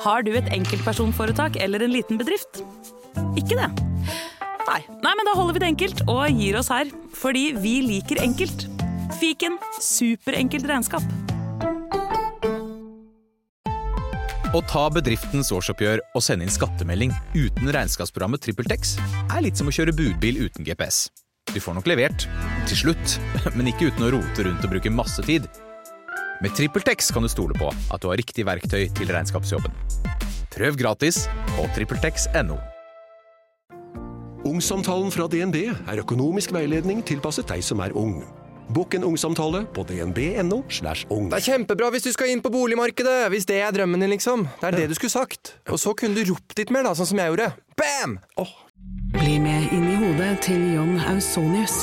Har du et enkeltpersonforetak eller en liten bedrift? Ikke det? Nei. Nei, men da holder vi det enkelt og gir oss her. Fordi vi liker enkelt. Fiken superenkelt regnskap. Å ta bedriftens årsoppgjør og sende inn skattemelding uten regnskapsprogrammet TrippelTex er litt som å kjøre budbil uten GPS. Du får nok levert, til slutt, men ikke uten å rote rundt og bruke masse tid. Med TrippelTex kan du stole på at du har riktig verktøy til regnskapsjobben. Prøv gratis på TrippelTex.no. Ungsamtalen fra DNB er økonomisk veiledning tilpasset deg som er ung. Bokk en ungsamtale på dnb.no. slash ung. Det er kjempebra hvis du skal inn på boligmarkedet, hvis det er drømmen din, liksom. Det er det du skulle sagt. Og så kunne du ropt litt mer, da, sånn som jeg gjorde. Bam! Bli med inn i hodet til John Ausonius.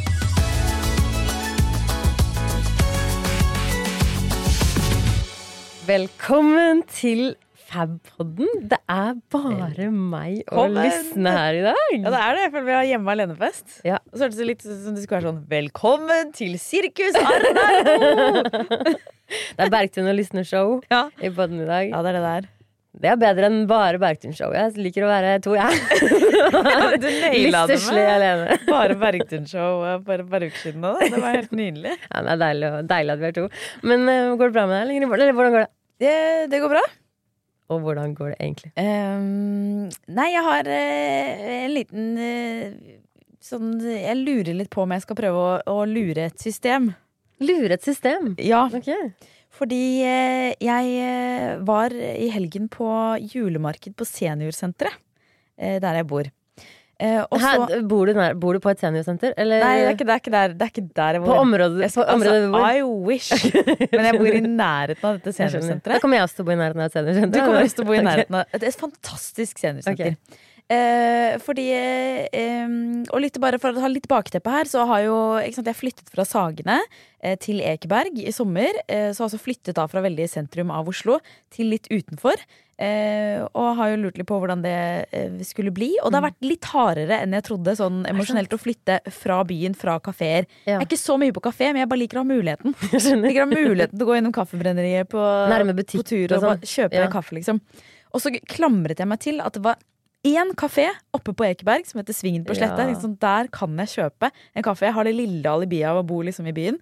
Velkommen til Fabpodden. Det er bare meg og Lysne her i dag. Ja, det er det, for vi har hjemme alene-fest. Ja. Og så hørtes det litt som det skulle være sånn Velkommen til Sirkus Arnardo! Det er Bergtun og Lysne-show ja. i podden i dag. ja, det er det der. Det er bedre enn bare Bergtun-show. Jeg liker å være to, jeg. du naila det med alene. bare Bergtun-show for et par uker siden. da. Det var helt nydelig. Ja, det er deilig, deilig at vi er to. Men uh, går det bra med deg? Eller hvordan går det? Det, det går bra. Og hvordan går det egentlig? Um, nei, jeg har uh, en liten uh, sånn Jeg lurer litt på om jeg skal prøve å, å lure et system. Lure et system. Ja, Ok. fordi uh, jeg var i helgen på julemarked på seniorsenteret. Der jeg bor. Eh, og så Her, bor, du nær, bor du på et seniorsenter? Eller Nei, det er ikke, det er ikke, der, det er ikke der jeg bor. på området, Jeg på området altså, bor? I wish! Men jeg bor i nærheten av dette seniorsenteret. Da kommer jeg også til å bo i nærheten av et seniorsenter. Du kommer også til å bo i nærheten av Det et fantastisk seniorsenter. Eh, fordi eh, Og litt bare for å ha litt bakteppe her, så har jo sant, jeg flyttet fra Sagene eh, til Ekeberg i sommer. Eh, så har altså flyttet da fra veldig sentrum av Oslo til litt utenfor. Eh, og har jo lurt litt på hvordan det eh, skulle bli. Og det har vært litt hardere enn jeg trodde, sånn emosjonelt, å flytte fra byen, fra kafeer. Ja. Jeg er ikke så mye på kafé, men jeg bare liker å ha muligheten. Jeg liker å ha muligheten til å gå innom kaffebrenneriet på, på tur og og sånn. kjøpe Ja. kaffe, liksom. Og så klamret jeg meg til at det var én kafé oppe på Ekeberg som heter Svingen på Sletta. Ja. Liksom, der kan jeg kjøpe en kaffe. Jeg har det lille alibiet av å bo liksom i byen.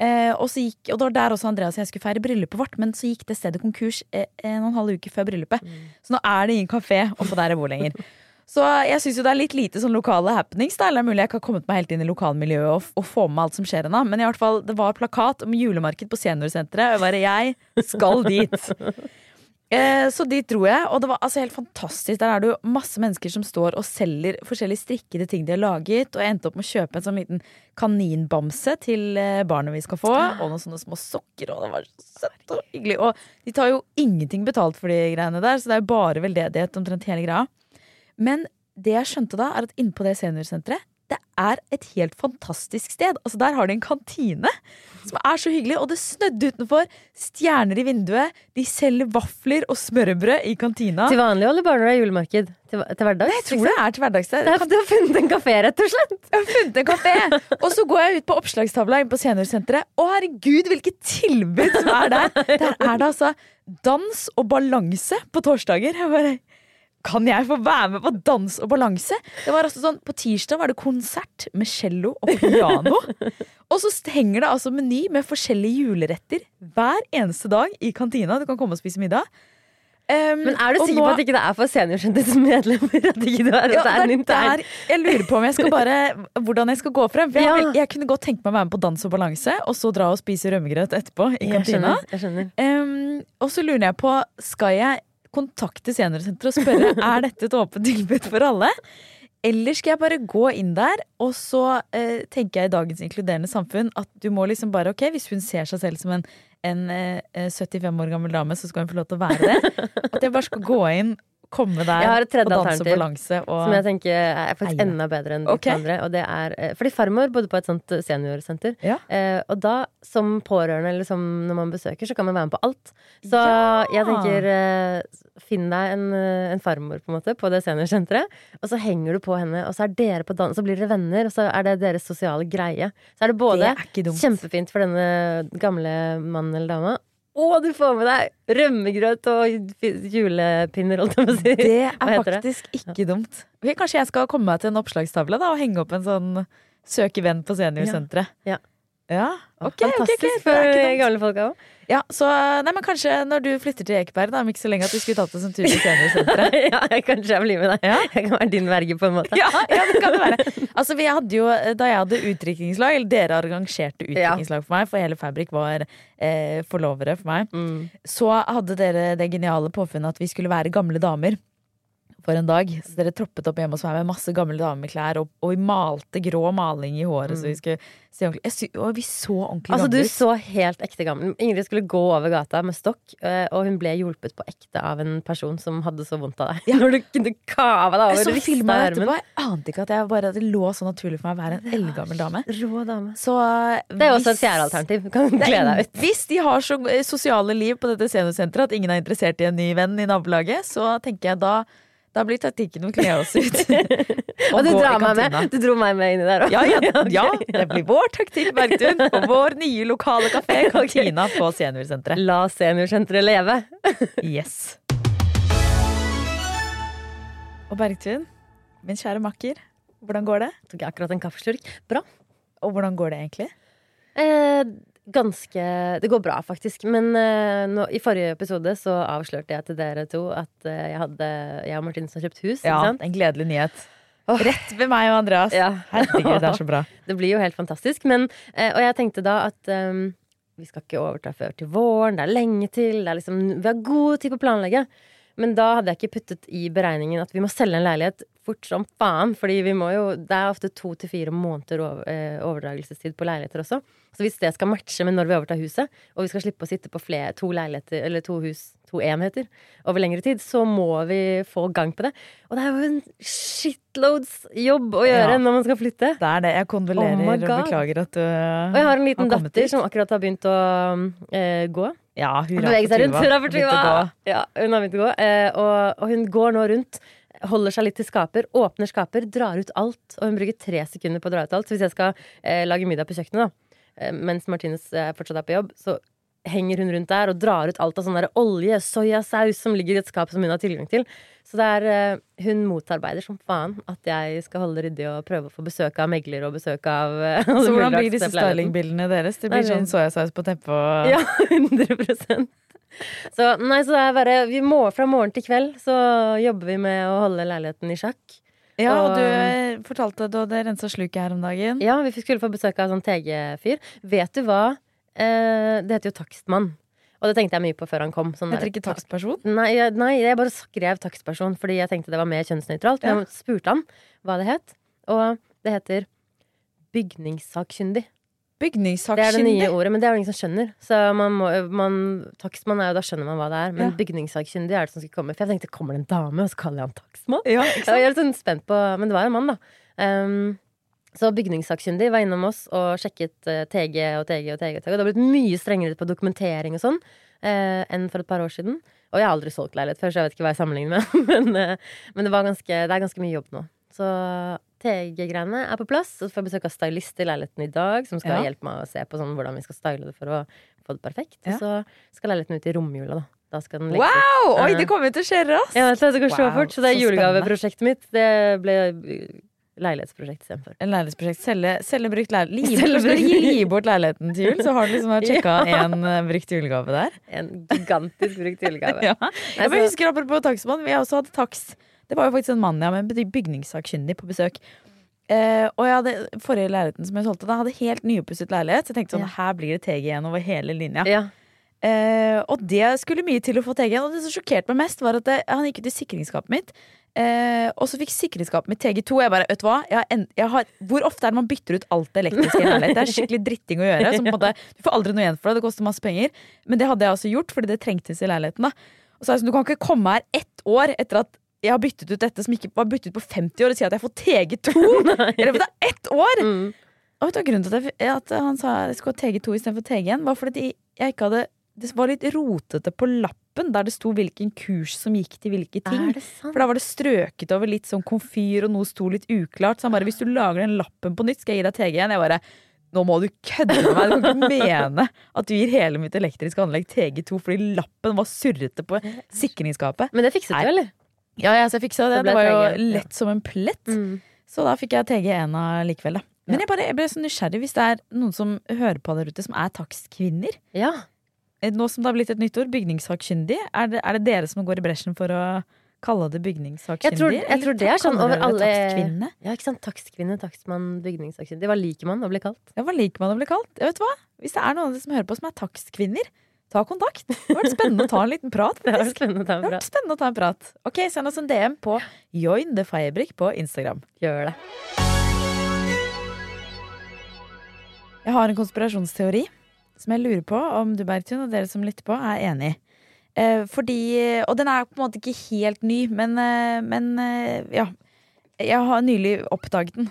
Eh, og, så gikk, og det var der også Andreas og jeg skulle feire bryllupet vårt, men så gikk det stedet konkurs eh, en og en halv uke før bryllupet. Mm. Så nå er det ingen kafé oppå der jeg bor lenger. Så jeg syns jo det er litt lite sånn lokale happenings. Da. Eller det er mulig jeg ikke har kommet meg helt inn i lokalmiljøet og, og få med alt som skjer ennå. Men i hvert fall, det var plakat om julemarked på seniorsenteret, og bare jeg skal dit. Eh, så dit dro jeg, og det var altså helt fantastisk. Der er det jo masse mennesker som står og selger forskjellige strikkede ting de har laget. Og jeg endte opp med å kjøpe en sånn liten kaninbamse til eh, barnet vi skal få. Og noen sånne små sokker, og det var så søtt og hyggelig. Og de tar jo ingenting betalt for de greiene der, så det er jo bare veldedighet omtrent hele greia. Men det jeg skjønte da, er at inne på det seniorsenteret, det er et helt fantastisk sted. Altså Der har de en kantine som er så hyggelig, og det snødde utenfor. Stjerner i vinduet. De selger vafler og smørbrød i kantina. Til vanlig eller bare når det er julemarked? Til, til hverdags? Jeg tror det er til hverdags. Det er, du har funnet en kafé, rett og slett? Jeg har funnet en kafé! Og så går jeg ut på oppslagstavla inne på seniorsenteret. Å herregud, hvilket tilbud som er der! Der er det altså dans og balanse på torsdager. Jeg bare kan jeg få være med på dans og balanse? Det var altså sånn, På tirsdag var det konsert med cello og piano. og så henger det altså meny med forskjellige juleretter hver eneste dag i kantina. Du kan komme og spise middag. Um, Men er du sikker nå- på at ikke det er for seniorsenterets medlemmer? At ikke det er, ja, det er er der jeg lurer på om jeg skal bare Hvordan jeg skal gå frem. For jeg, jeg kunne godt tenke meg å være med på Dans og balanse, og så dra og spise rømmegrøt etterpå i Jeg kantina. skjønner. Jeg skjønner. Um, og så lurer jeg på Skal jeg kontakte seniorsenteret og spørre Er dette et åpent tilbud for alle. Eller skal jeg bare gå inn der, og så eh, tenker jeg i dagens inkluderende samfunn at du må liksom bare Ok, hvis hun ser seg selv som en, en eh, 75 år gammel dame, så skal hun få lov til å være det. At jeg bare skal gå inn, komme der og danse balanse og Som jeg tenker er faktisk enda bedre enn de okay. andre. Og det er, eh, fordi farmor bodde på et sånt seniorsenter. Ja. Eh, og da, som pårørende eller som når man besøker, så kan man være med på alt. Så Ja. jeg tenker eh, finn deg en, eh, en farmor på en måte på det seniorsenteret. Og så henger du på henne, og så er dere på dans, så blir dere venner, og så er det deres sosiale greie. Så er det både Det er kjempefint for denne gamle mannen eller dama, og du får med deg rømmegrøt og julepinner, holdt jeg på å si. Det er faktisk det? ikke dumt. Kanskje jeg skal komme meg til en oppslagstavle da, og henge opp en sånn søke venn på seniorsenteret. Ja. Ja, ok, ok. Fantastisk Det for er gamle folk òg. Ja, så nei, men kanskje når du flytter til Ekeberg, da, om ikke så lenge at du skulle tatt oss en tur til seniorsenteret. ja, kanskje jeg blir med deg. Ja. Jeg kan være din verge, på en måte. Ja, ja, det kan det være. Altså, vi hadde jo, Da jeg hadde utdrikningslag, eller dere arrangerte utdrikningslag for meg, for hele Fabrik var eh, forlovere for meg, Mm. så hadde dere det geniale påfunnet at vi skulle være gamle damer. For en dag. Så dere troppet opp hjemme hos meg med masse gamle dameklær, og, og vi malte grå maling i håret. Så vi skulle se ordentlig Og vi så ordentlig Altså, du gamle ut. så helt ekte gammel Ingrid skulle gå over gata med stokk, eh, og hun ble hjulpet på ekte av en person som hadde så vondt av deg. Ja. Når du kunne kava deg over rista i armen. Jeg ante ikke at jeg bare det lå så naturlig for meg å være en eldgammel dame. Rå dame. Så Det er også et fjerde alternativ. Du kan glede deg ut. Hvis de har så eh, sosiale liv på dette seniorsenteret at ingen er interessert i en ny venn i nabolaget, så tenker jeg da da blir taktikken å kle oss ut. Og du, drar meg med. du dro meg med inni der òg. Ja, ja, ja, det blir vår taktikk, Bergtun, på vår nye lokale kafé, Kantina på seniorsenteret. La seniorsenteret leve. Yes. Og Bergtun, min kjære makker, hvordan går det? Tok jeg akkurat en kaffeslurk. Bra. Og hvordan går det egentlig? Eh, ganske Det går bra, faktisk. Men uh, nå, i forrige episode så avslørte jeg til dere to at uh, jeg, hadde, jeg og Martin har kjøpt hus. Ja, en gledelig nyhet. Oh. Rett ved meg og Andreas. Ja. Herregud, det er så bra. Det blir jo helt fantastisk. Men, uh, og jeg tenkte da at um, vi skal ikke overta før til våren. Det er lenge til. Er liksom, vi har god tid på å planlegge. Men da hadde jeg ikke puttet i beregningen at vi må selge en leilighet fort som faen. Fordi vi må jo, det er ofte to til fire måneder eh, overdragelsestid på leiligheter også. Så hvis det skal matche med når vi overtar huset, og vi skal slippe å sitte på flere, to leiligheter, eller to hus, to enheter, over lengre tid, så må vi få gang på det. Og det er jo en shitloads jobb å gjøre Ja. når man skal flytte. Det er det. Jeg kondolerer Oh og beklager at du har kommet hit. Og jeg har en liten datter hit. som akkurat har begynt å eh, gå. Ja, hun beveger seg rundt. Begynt å gå. Ja, hun har begynt å gå. Eh, og, og hun går nå rundt. Holder seg litt til skaper, åpner skaper, drar ut alt. Og hun bruker tre sekunder på å dra ut alt. Så hvis jeg skal eh, lage middag på kjøkkenet, da, eh, mens Martines eh, fortsatt er på jobb, så henger hun rundt der og drar ut alt av sånn olje, soyasaus som ligger i et skap som hun har tilgang til. Så det er, eh, hun motarbeider som faen at jeg skal holde ryddig og prøve å få besøk av megler og besøk av eh, Så hvordan blir disse stylingbildene deres? Det Nei, blir sånn sånn- soyasaus på teppet og Ja, 100% Så nei, så det er bare vi må, Fra morgen til kveld så jobber vi med å holde leiligheten i sjakk. Ja, og Og- du eh, fortalte at det rensa sluket her om dagen. Ja, vi skulle få besøk av en sånn TG-fyr. Vet du hva? Eh, det heter jo takstmann. Og det tenkte jeg mye på før han kom. Sånn Heter det ikke takstperson? Nei, nei, jeg bare skrev takstperson fordi jeg tenkte det var mer kjønnsnøytralt. Ja. Jeg spurte han hva det het, og det heter bygningssakkyndig. Bygningssakkyndig? Det er det nye ordet, men det er jo ingen som skjønner. Så man må, man, takstmann er jo, da skjønner man hva det er. Men Ja. bygningssakkyndig er det som skal komme. For jeg tenkte, kommer det en dame, og så kaller jeg han takstmann? Ja, ikke Jeg er litt sånn spent på Men det var en mann, da. Um, så bygningssakkyndig var innom oss og sjekket eh, TG og TG og TG. Og TG. Det har blitt mye strengere på dokumentering og sånn eh, enn for et par år siden. Og jeg har aldri solgt leilighet før, så jeg vet ikke hva jeg sammenligner med. men eh, men det, var ganske, det er ganske mye jobb nå. Så TG-greiene er på plass. Og så får jeg besøk av stylist i leiligheten i dag, som skal Ja. hjelpe meg å se på sånn, hvordan vi skal style det for å få det perfekt. Ja. Og så skal leiligheten ut i romjula, da. Da skal den legges ut. Wow! Oi, Eh, det kommer til å skje raskt! ja, så det går så fort. Så det er så julegaveprosjektet mitt. Det ble leilighetsprosjekt istedenfor. En leilighetsprosjekt. Selge, selge brukt leilighet. Selge brukt- gi bort leiligheten til jul, så har du liksom sjekka Ja. en eh, brukt julegave der. En gigantisk brukt julegave. Ja. Jeg bare husker apropos takstmann, vi har også hatt taks. Det var jo faktisk en mann ja, med en bygningssakkyndig på besøk. Eh, og jeg hadde, forrige leiligheten som jeg solgte, da hadde helt nypusset leilighet. Så jeg tenkte sånn, Ja. her blir det TG igjen over hele linja. ja. Eh, og det skulle mye til å få TG-en. Og det som sjokkerte meg mest, var at det, han gikk ut i sikringsskapet mitt. Eh, og så fikk sikringsskapet mitt TG2. Jeg bare, vet du hva? Jeg har en, jeg har, hvor ofte er det man bytter ut alt det elektriske i? Det er skikkelig dritting å gjøre. Måte, du får aldri noe igjen for det. Det koster masse penger. Men det hadde jeg også gjort, fordi det trengtes i leiligheten. da Og så er det sånn, Du kan ikke komme her ett år etter at jeg har byttet ut dette som ikke var byttet ut på 50 år, og si at jeg får TG2! Eller for det er ett år! Og vet du hva grunnen til at, jeg, at han sa jeg skulle ha TG2 istedenfor TG1, var fordi jeg ikke hadde Det var litt rotete på lappen der det sto hvilken kurs som gikk til hvilke ting. Er det sant? For da var det strøket over litt sånn komfyr, og noe sto litt uklart. Så han bare hvis du lager den lappen på nytt, skal jeg gi deg TG igjen'. Jeg bare nå må du kødde med meg! Du kan ikke mene at du gir hele mitt elektriske anlegg TG2 fordi lappen var surrete på sikringsskapet. Men det fikset du, eller? Ja, ja, så jeg fiksa det. Det Det var jo TG, lett som en plett. Så da fikk jeg TG1 likevel, da. Men jeg, bare, jeg ble så nysgjerrig hvis det er noen som hører på der ute, som er takstkvinner. Ja. Eh, Nå som det har blitt et nytt ord, bygningssakkyndig, er det, er det dere som går i bresjen for å kalle det bygningssakkyndig? Jeg tror, jeg tror det er sånn over alle Takstkvinne? Ja, ikke sant? Takstkvinne, takstmann, bygningssakkyndig. Hva liker man å bli kalt? Ja, hva liker man å bli kalt? Jeg vet hva? Hvis det er noen av dere som hører på som er takstkvinner, ta kontakt. Det har vært spennende å ta en liten prat. Det har vært spennende å ta en prat. spennende å ta en prat. Ok, Send oss en DM på Join the Firebrick på Instagram. Gjør det. Jeg har en konspirasjonsteori som jeg lurer på om du, Bergtun, og dere som lytter på, er enig i. Eh, fordi Og den er på en måte ikke helt ny, men, eh, men eh, ja. Jeg har nylig oppdaget den,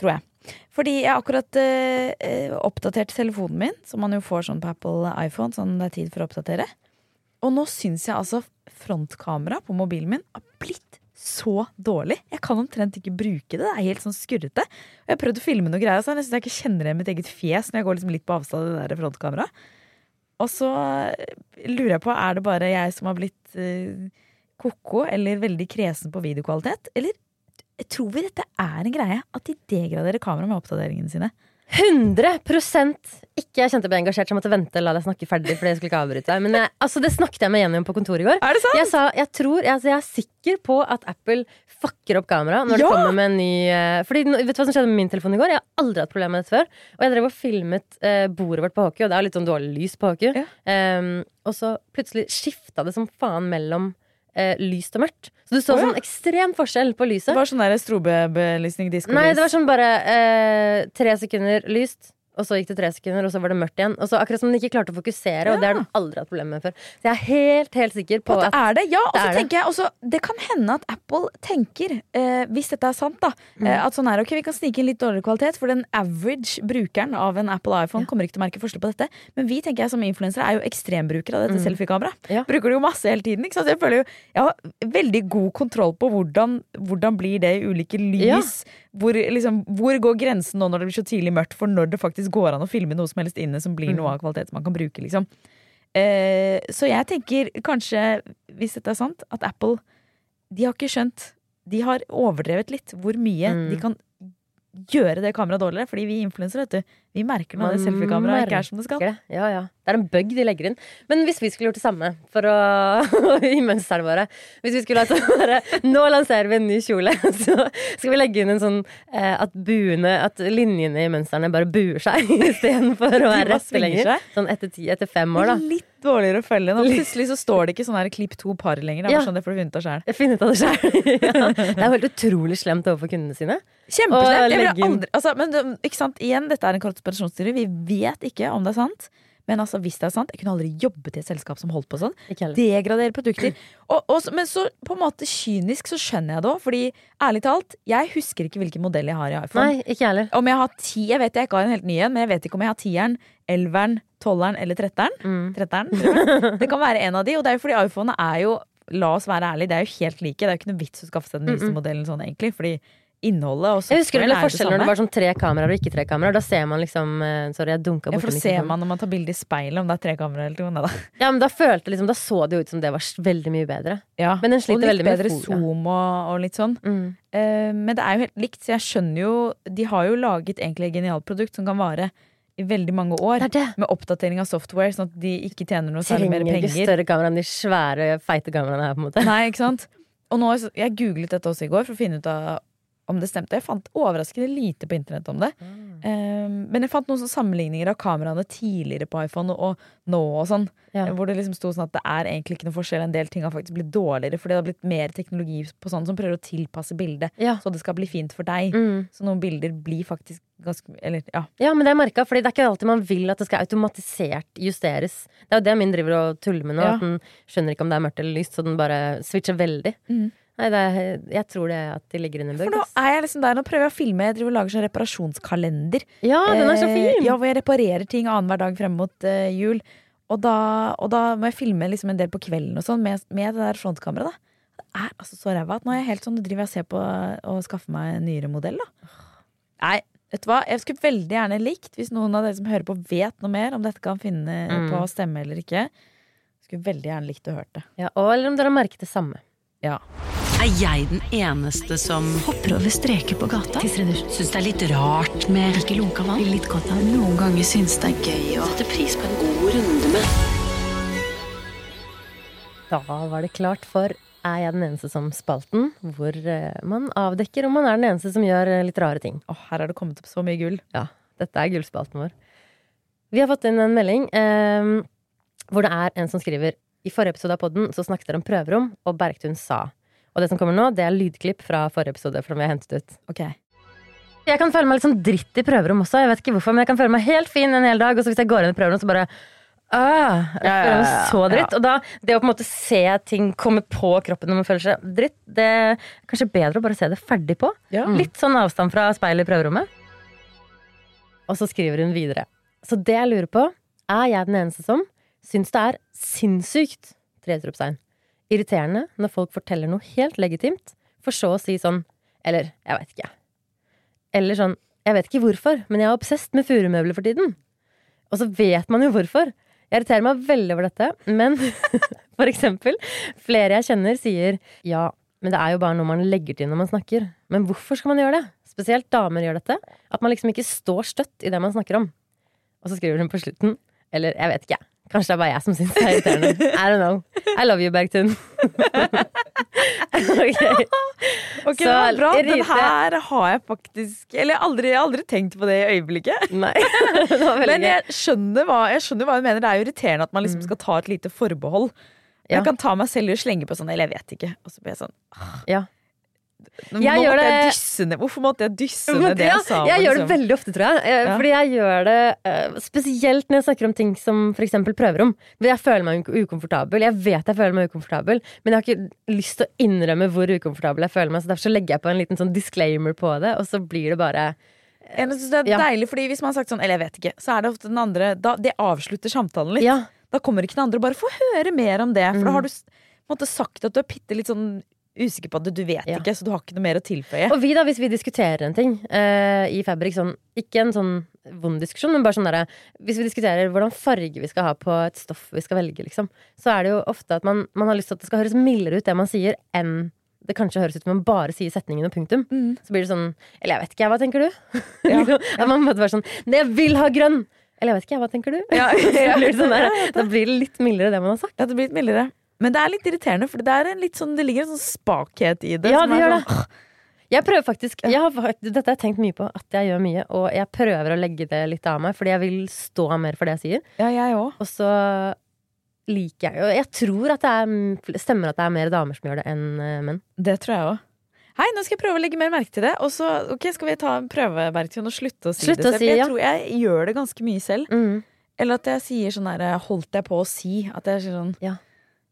tror jeg. Fordi jeg har akkurat eh, eh, oppdatert telefonen min, som man jo får sånn på Apple iPhone, sånn det er tid for å oppdatere. Og nå syns jeg altså frontkamera på mobilen min har blitt så dårlig. Jeg kan omtrent ikke bruke det. Det er helt sånn skurrete. Og jeg har prøvd å filme noe greier, så jeg nesten ikke kjenner igjen mitt eget fjes når jeg går liksom litt på avstand av det der frontkameraet. Og så lurer jeg på, er det bare jeg som har blitt uh, ko-ko eller veldig kresen på videokvalitet? Eller tror vi dette er en greie? At de degraderer kameraet med oppdateringene sine? 100 ikke Jeg kjente ble engasjert, så jeg måtte vente og la deg snakke ferdig. Fordi jeg skulle ikke avbryte deg Men jeg, altså, det snakket jeg med Jenny om på kontoret i går. Er det sant? Jeg sa, jeg tror, jeg, altså, jeg er sikker på at Apple fucker opp kamera når det kommer med en ny uh, Fordi Vet du hva som skjedde med min telefon i går? Jeg har aldri hatt problemer med dette før. Og jeg drev og filmet uh, bordet vårt på hockey, og det er litt sånn dårlig lys på hockey. Ja. Um, og så plutselig skifta det som faen mellom eh, lyst og mørkt. Så du så oh, ja. sånn ekstrem forskjell på lyset. Det var sånn strobebelysning. Nei, det var sånn bare eh, tre sekunder lyst, og så gikk det tre sekunder, og så var det mørkt igjen. Og så Akkurat som den ikke klarte å fokusere, og det har den aldri hatt problemer med før. Så jeg er helt, helt sikker på På at det er det, ja. Og så er tenker jeg også Det kan hende at Apple tenker, eh, hvis dette er sant, da, Mm. eh, at sånn er ok, vi kan snike inn litt dårligere kvalitet, for den average brukeren av en Apple iPhone kommer ikke til å merke forskjell på dette. Men vi tenker jeg som influensere er jo ekstrembrukere av dette Mm. selfiekameraet. Ja. Bruker det jo masse hele tiden. Ikke sant? Så jeg føler jo jeg har veldig god kontroll på hvordan, hvordan blir det i ulike lys. Hvor, liksom, hvor går grensen nå når det blir så tidlig mørkt, for når det faktisk går an å filme noe som helst inne som blir Mm. noe av kvalitet som man kan bruke, liksom. Eh, så jeg tenker kanskje, hvis dette er sant, at Apple De har ikke skjønt De har overdrevet litt hvor mye Mm. de kan gjøre det kameraet dårligere. Fordi vi influensere, vet du, vi merker når det selfiekameraet ikke er som det skal. det. Ja, ja. Det er en bug de legger inn. Men hvis vi skulle gjort det samme for å i mønstrene våre Hvis vi skulle hatt sånn derre Nå lanserer vi en ny kjole, så skal vi legge inn en sånn eh, at buene At linjene i mønstrene bare buer seg istedenfor å være bare rette lenger. Sånn etter ti, etter fem år, da. Litt dårligere å følge. Nå plutselig så står det ikke sånn her klipp to par lenger. Det er Ja. sånn det får du funnet av sjøl. Jeg finner ut av det sjøl. ja. Det er helt utrolig slemt overfor kundene sine. Kjempeslemt! Legge aldri altså, Men ikke sant, igjen, dette er en konspirasjonsteori. Vi vet ikke om det er sant. Men altså, hvis det er sant, jeg kunne aldri jobbet i et selskap som holdt på sånn. Degradere produkter. Og, og, men så på en måte kynisk så skjønner jeg det òg. Fordi ærlig talt, jeg husker ikke hvilken modell jeg har i iPhone. Nei, ikke heller. Om jeg har ti, jeg vet jeg ikke har en helt ny en, men jeg vet ikke om jeg har tieren, elveren, tolveren eller tretteren. Mm. tretteren det kan være en av de, og det er jo fordi iPhone er jo La oss være ærlige, det er jo helt like. Det er jo ikke noe vits å skaffe seg den nyeste Mm-mm. modellen sånn, egentlig. Fordi innholdet og Jeg husker det ble forskjell når det var sånn tre kameraer og ikke tre kameraer. Da ser man liksom eh, Sorry, jeg dunka Ja, borti for da ser man når man tar bilde i speilet om det er tre kameraer eller noe. Da. Ja, men da følte liksom Da så det jo ut som det var veldig mye bedre. Ja. Men den og sliter litt veldig med bedre fo- zoom og, og litt sånn. Mm. Uh, men det er jo helt likt, så jeg skjønner jo De har jo laget egentlig et genialt produkt som kan vare i veldig mange år. Det det. Med oppdatering av software, sånn at de ikke tjener noe særlig mer penger. Trenger ikke større kamera enn de svære, feite kameraene her, på en måte. Nei, ikke sant? Og nå, jeg googlet dette også i går for å finne ut av om det stemte. Jeg fant overraskende lite på internett om det. Um, men jeg fant noen sammenligninger av kameraene tidligere på iPhone og nå og sånn. Hvor det liksom sto sånn at det er egentlig ikke noe forskjell. En del ting har faktisk blitt dårligere fordi det har blitt mer teknologi på sånn som prøver å tilpasse bildet. Så det skal bli fint for deg. Så noen bilder blir faktisk ganske Eller ja. Ja, men det er merka, fordi det er ikke alltid man vil at det skal automatisert justeres. Det er jo det min driver og tuller med nå, Ja. at den skjønner ikke om det er mørkt eller lyst, så den bare switcher veldig. Mm. Nei, det er, jeg tror det at de ligger under i For nå er jeg liksom der, nå prøver jeg å filme. Jeg driver og lager sånn reparasjonskalender. Ja, den er så Eh! Ja, hvor jeg reparerer ting annenhver dag frem mot eh, jul. Og da, og da må jeg filme liksom en del på kvelden og sånn med, med det der frontkameraet. da. Det er altså så ræva at nå er jeg helt sånn, driver jeg og ser på å skaffe meg en nyere modell. da. Nei, vet du hva? Jeg skulle veldig gjerne likt, hvis noen av dere som hører på vet noe mer om dette kan finne Mm. på stemme eller ikke. Skulle veldig gjerne likt å hørt det. Ja, og eller om dere har merket det samme. Ja. Er jeg den eneste som hopper over streker på gata? Syns det er litt rart med ikke lunka vann? Litt godt av Noen ganger syns det er gøy å sette pris på en god runde med Da var det klart for Er jeg den eneste som spalten, hvor eh, man avdekker om man er den eneste som gjør eh, litt rare ting. Å, her har det kommet opp så mye gull. Ja, dette er gullspalten vår. Vi har fått inn en melding eh, hvor det er en som skriver I forrige episode av podden så snakket dere om prøverom, og Bergtun sa. Og det som kommer nå, det er lydklipp fra forrige episode, som vi har hentet ut. Okay. Jeg kan føle meg litt sånn dritt i prøverom også. Jeg vet ikke hvorfor, men jeg kan føle meg helt fin en hel dag, og så hvis jeg går inn i prøverom, så bare Ah, jeg Ja, ja, føler meg ja, så dritt. Og da, det å på en måte se ting komme på kroppen når man føler seg dritt, det er kanskje bedre å bare se det ferdig på. Ja. Litt sånn avstand fra speilet i prøverommet. Og så skriver hun videre. Så det jeg lurer på, er jeg den eneste som syns det er sinnssykt tre utropstegn. Irriterende når folk forteller noe helt legitimt, for så å si sånn Eller, jeg vet ikke. Eller sånn Jeg vet ikke hvorfor, men jeg er obsesst med furumøbler for tiden. Og så vet man jo hvorfor. Jeg irriterer meg veldig over dette, men for eksempel, flere jeg kjenner sier ja, men det er jo bare noe man legger til når man snakker. Men hvorfor skal man gjøre det? Spesielt damer gjør dette. At man liksom ikke står støtt i det man snakker om. Og så skriver hun på slutten, eller jeg vet ikke, kanskje det er bare jeg som syns det er irriterende. I don't know. I love you, Bergtun. Ok. Ok, Så det var bra. Den her har jeg faktisk Eller jeg har aldri, aldri tenkt på det i øyeblikket. Nei, Men jeg skjønner, hva, jeg skjønner hva hun mener. Det er jo irriterende at man liksom skal ta et lite forbehold. Ja. Jeg kan ta meg selv i å slenge på sånn, eller jeg vet ikke. Og så blir jeg sånn Ja. Jeg måtte gjør det- dysse ned Hvorfor måtte jeg dysse ned det jeg sa? jeg gjør det liksom? veldig ofte, tror jeg. Eh, Fordi jeg gjør det eh, spesielt når jeg snakker om ting som f.eks. prøverom. Jeg føler meg ukomfortabel. Jeg vet jeg føler meg ukomfortabel, men jeg har ikke lyst til å innrømme hvor ukomfortabel jeg føler meg. Så derfor så legger jeg på en liten sånn disclaimer på det, og så blir det bare Jeg synes det er Ja. deilig, fordi hvis man har sagt sånn, eller jeg vet ikke, så er det ofte den andre da, Det avslutter samtalen litt. Ja. Da kommer ikke den andre og bare få høre mer om det. For da Mm. har du måte sagt at du er bitte litt sånn usikker på det, du vet Ja. ikke, så du har ikke noe mer å tilføye. Og vi, da, hvis vi diskuterer en ting uh, i Fabrik, sånn, ikke en sånn vond diskusjon, men bare sånn derre Hvis vi diskuterer hvordan farge vi skal ha på et stoff vi skal velge, liksom, så er det jo ofte at man, man har lyst til at det skal høres mildere ut det man sier, enn det kanskje høres ut som man bare sier setningen og punktum. Mm. Så blir det sånn Eller jeg vet ikke, jeg, hva tenker du? At man måtte være sånn «Nei, Jeg vil ha grønn! Eller jeg vet ikke, jeg, hva tenker du? Ja, Så blir det sånn der, da blir det litt mildere det man har sagt. Ja, det blir litt mildere. Men det er litt irriterende, for det, sånn, det ligger en sånn spakhet i det. Ja, det gjør sånn, det. Jeg prøver faktisk, jeg har, Dette har jeg tenkt mye på, at jeg gjør mye. Og jeg prøver å legge det litt av meg, fordi jeg vil stå mer for det jeg sier. Ja, jeg også. Og så liker jeg Og jeg tror at det er, stemmer at det er mer damer som gjør det, enn eh, menn. Det tror jeg òg. Hei, nå skal jeg prøve å legge mer merke til det. Og så okay, skal vi ta en og slutte å si Slutt det selv. si, For jeg ja. tror jeg gjør det ganske mye selv. Mm. Eller at jeg sier sånn der Holdt jeg på å si? At jeg sier sånn Ja.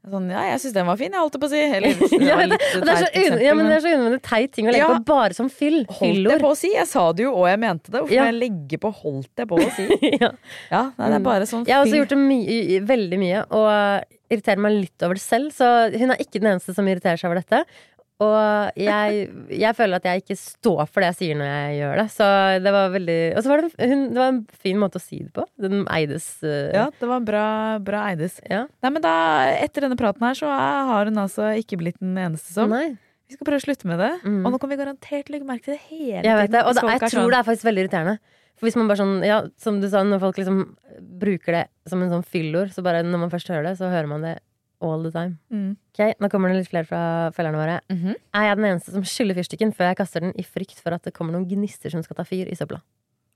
Sånn, ja, jeg syns den var fin, jeg holdt det på å si. Eller, det Ja, men det, litt det, så teit eksempel, ja, men det er så unødvendig teit ting å legge Ja. på bare som fyll. Holdt jeg på å si? Jeg sa det jo, og jeg mente det. Hvorfor Ja. jeg legge på 'holdt jeg på å si'? ja. Ja, nei, det er Mm. bare sånn Jeg har også gjort det my veldig mye, og irriterer meg litt over det selv. Så hun er ikke den eneste som irriterer seg over dette. Og jeg, jeg føler at jeg ikke står for det jeg sier når jeg gjør det. Så det var veldig Og så var det, en- hun, det var en fin måte å si det på. Den eides uh, Ja, det var bra, bra Eides. ja. Nei, men da, Etter denne praten her så har hun altså ikke blitt den eneste som. Nei. Vi skal prøve å slutte med det. Mm. Og nå kan vi garantert legge merke til det hele Jeg vet det, og da, jeg tror sånn, det er faktisk veldig irriterende. For hvis man bare sånn, ja, som du sa, når folk liksom bruker det som en sånn fyllord, så bare når man først hører det, så hører man det all the time. Mm. Ok, Nå kommer det litt flere fra følgerne våre. Mhm. Er jeg den eneste som skyller fyrstikken før jeg kaster den i frykt for at det kommer noen gnister som skal ta fyr i søpla?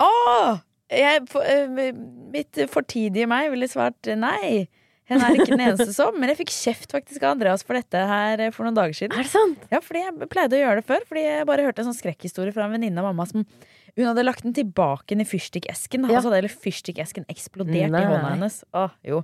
Åh! Jeg, for, uh, mitt fortidige meg ville svart nei. Hun er ikke den eneste som. Men jeg fikk kjeft faktisk av Andreas for dette her eh, for noen dager siden. Er det sant? Ja, fordi jeg pleide å gjøre det før. Fordi jeg bare hørte en sånn skrekkhistorie fra en venninne av mamma som hun hadde lagt den tilbake i fyrstikkesken. Ja. Altså, hele fyrstikkesken eksplodert Nei. i hånda hennes. Åh, jo.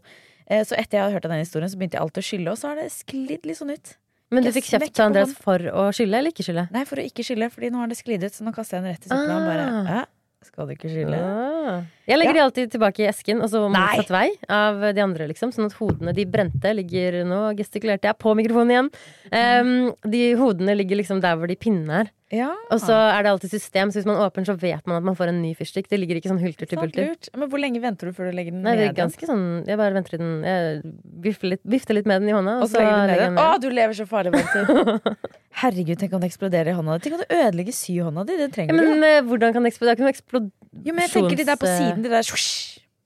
Eh, Så etter jeg hadde hørt den historien, så begynte jeg alltid å skylle, og så har det sklidd litt sånn ut. Men du fikk kjeft av Andreas for å skylle eller ikke skylle? Nei, for å ikke skylle, fordi nå har det sklidd ut, så nå kaster jeg den rett i søpla. Ah. Bare, ja, skal du ikke skylle? Ah. Jeg legger de alltid tilbake i esken, og så motsatt vei av de andre, liksom. Sånn at hodene, de brente, ligger Nå gestikulerte jeg på mikrofonen igjen. Um, de hodene ligger liksom der hvor de pinnene er. Ja. Og så er det alltid system, så hvis man åpner, så vet man at man får en ny fyrstikk. Det ligger ikke sånn hulter til pulter bulter. Men hvor lenge venter du før du legger den Nei, det ned? ganske sånn Jeg bare venter i den Jeg vifter litt, vifter litt med den i hånda, Og så legger du den ned? Å, du lever så farlig, Walter. Herregud, tenk om det eksploderer i hånda di. Tenk om du ødelegger syhånda di. Det Ja, men, du. men eh, hvordan kan det eksplodere? Det er ikke noe eksplosjons... Jo, men jeg tenker de der på siden, de der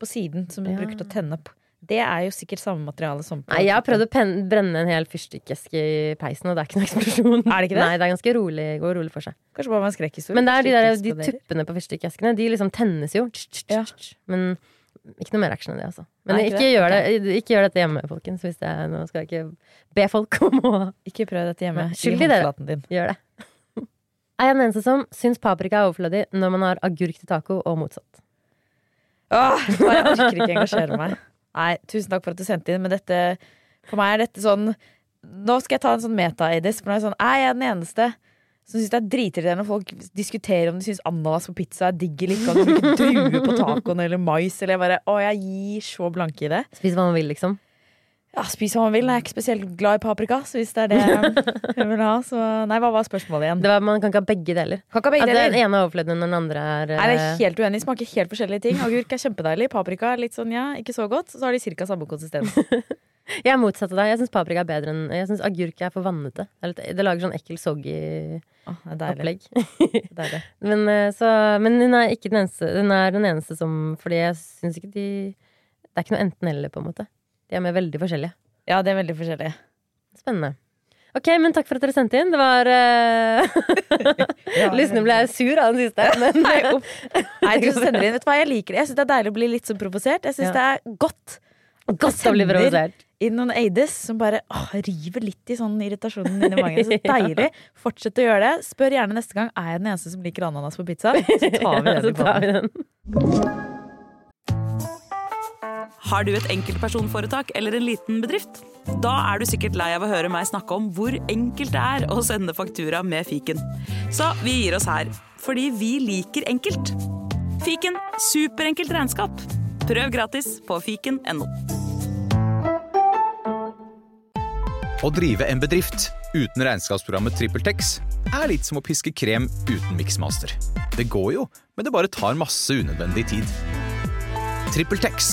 på siden som du Ja. bruker til å tenne på. Det er jo sikkert samme materiale som på Nei, jeg har prøvd å brenne en hel fyrstikkeske i peisen, og det er ikke noen eksplosjon. Er det ikke det? Nei, det er ganske rolig, går rolig for seg. Kanskje bare man skrekkhistorie. Men det er de, der, de tuppene på fyrstikkeskene, de liksom tennes jo. Ja. Men ikke noe mer action enn det, altså. Men Nei, ikke ikke, det? gjør det, ikke gjør dette hjemme, folkens. Hvis det er, nå skal jeg ikke be folk om å Ikke prøv dette hjemme. Skyld i dere. din. Gjør det. Er jeg den eneste som syns paprika er overflødig når man har agurk til taco, og motsatt? Åh, jeg orker ikke engasjere meg. Nei, tusen takk for at du sendte inn, men dette For meg er dette sånn Nå skal jeg ta en sånn meta-Aidis, For nå er jeg sånn Er jeg den eneste som syns det er dritirriterende når folk diskuterer om de syns ananas på pizza er digg eller ikke, og de bruker druer på tacoen eller mais, eller jeg bare Å, jeg gir så blanke i det. Spis hva man vil, liksom. Ja, spis hva man vil. Jeg er ikke spesielt glad i paprika, så hvis det er det jeg vil ha, så Nei, hva var spørsmålet igjen? Det var, man kan ikke ha begge deler. Kan ikke ha begge At deler. den ene er overflødig når den andre er Nei, det er eh, helt uenig. Smaker helt forskjellige ting. Agurk er kjempedeilig. Paprika er litt sånn, ja, ikke så godt. Så har de ca. samme konsistens. Jeg er motsatt av deg. Jeg syns paprika er bedre enn Jeg syns agurk er for vannete. Det, litt, det lager sånn ekkel soggy deilig. opplegg. Men, eh, så, men hun er ikke den eneste. Hun er den eneste som Fordi jeg syns ikke de Det er ikke noe enten-eller, på en måte. De er med veldig forskjellige. Ja, det er veldig forskjellige. Spennende. Ok, men takk for at dere sendte inn. Det var uh... Lysne ble sur av den siste. Men, Nei. Du sender inn. Vet du hva, jeg liker det. Jeg syns det er deilig å bli litt sånn provosert. Jeg syns Ja. det er godt. Godt å bli provosert. Inn noen Eides som bare åh, river litt i sånn irritasjonen inni magen. Så deilig. Fortsett å gjøre det. Spør gjerne neste gang er jeg den eneste som liker ananas på pizza. Så tar vi den ja, Så tar vi den. Har du et enkeltpersonforetak eller en liten bedrift? Da er du sikkert lei av å høre meg snakke om hvor enkelt det er å sende faktura med fiken. Så vi gir oss her, fordi vi liker enkelt. Fiken superenkelt regnskap. Prøv gratis på fiken.no. Å drive en bedrift uten regnskapsprogrammet TrippelTex er litt som å piske krem uten miksmaster. Det går jo, men det bare tar masse unødvendig tid. TrippelTex,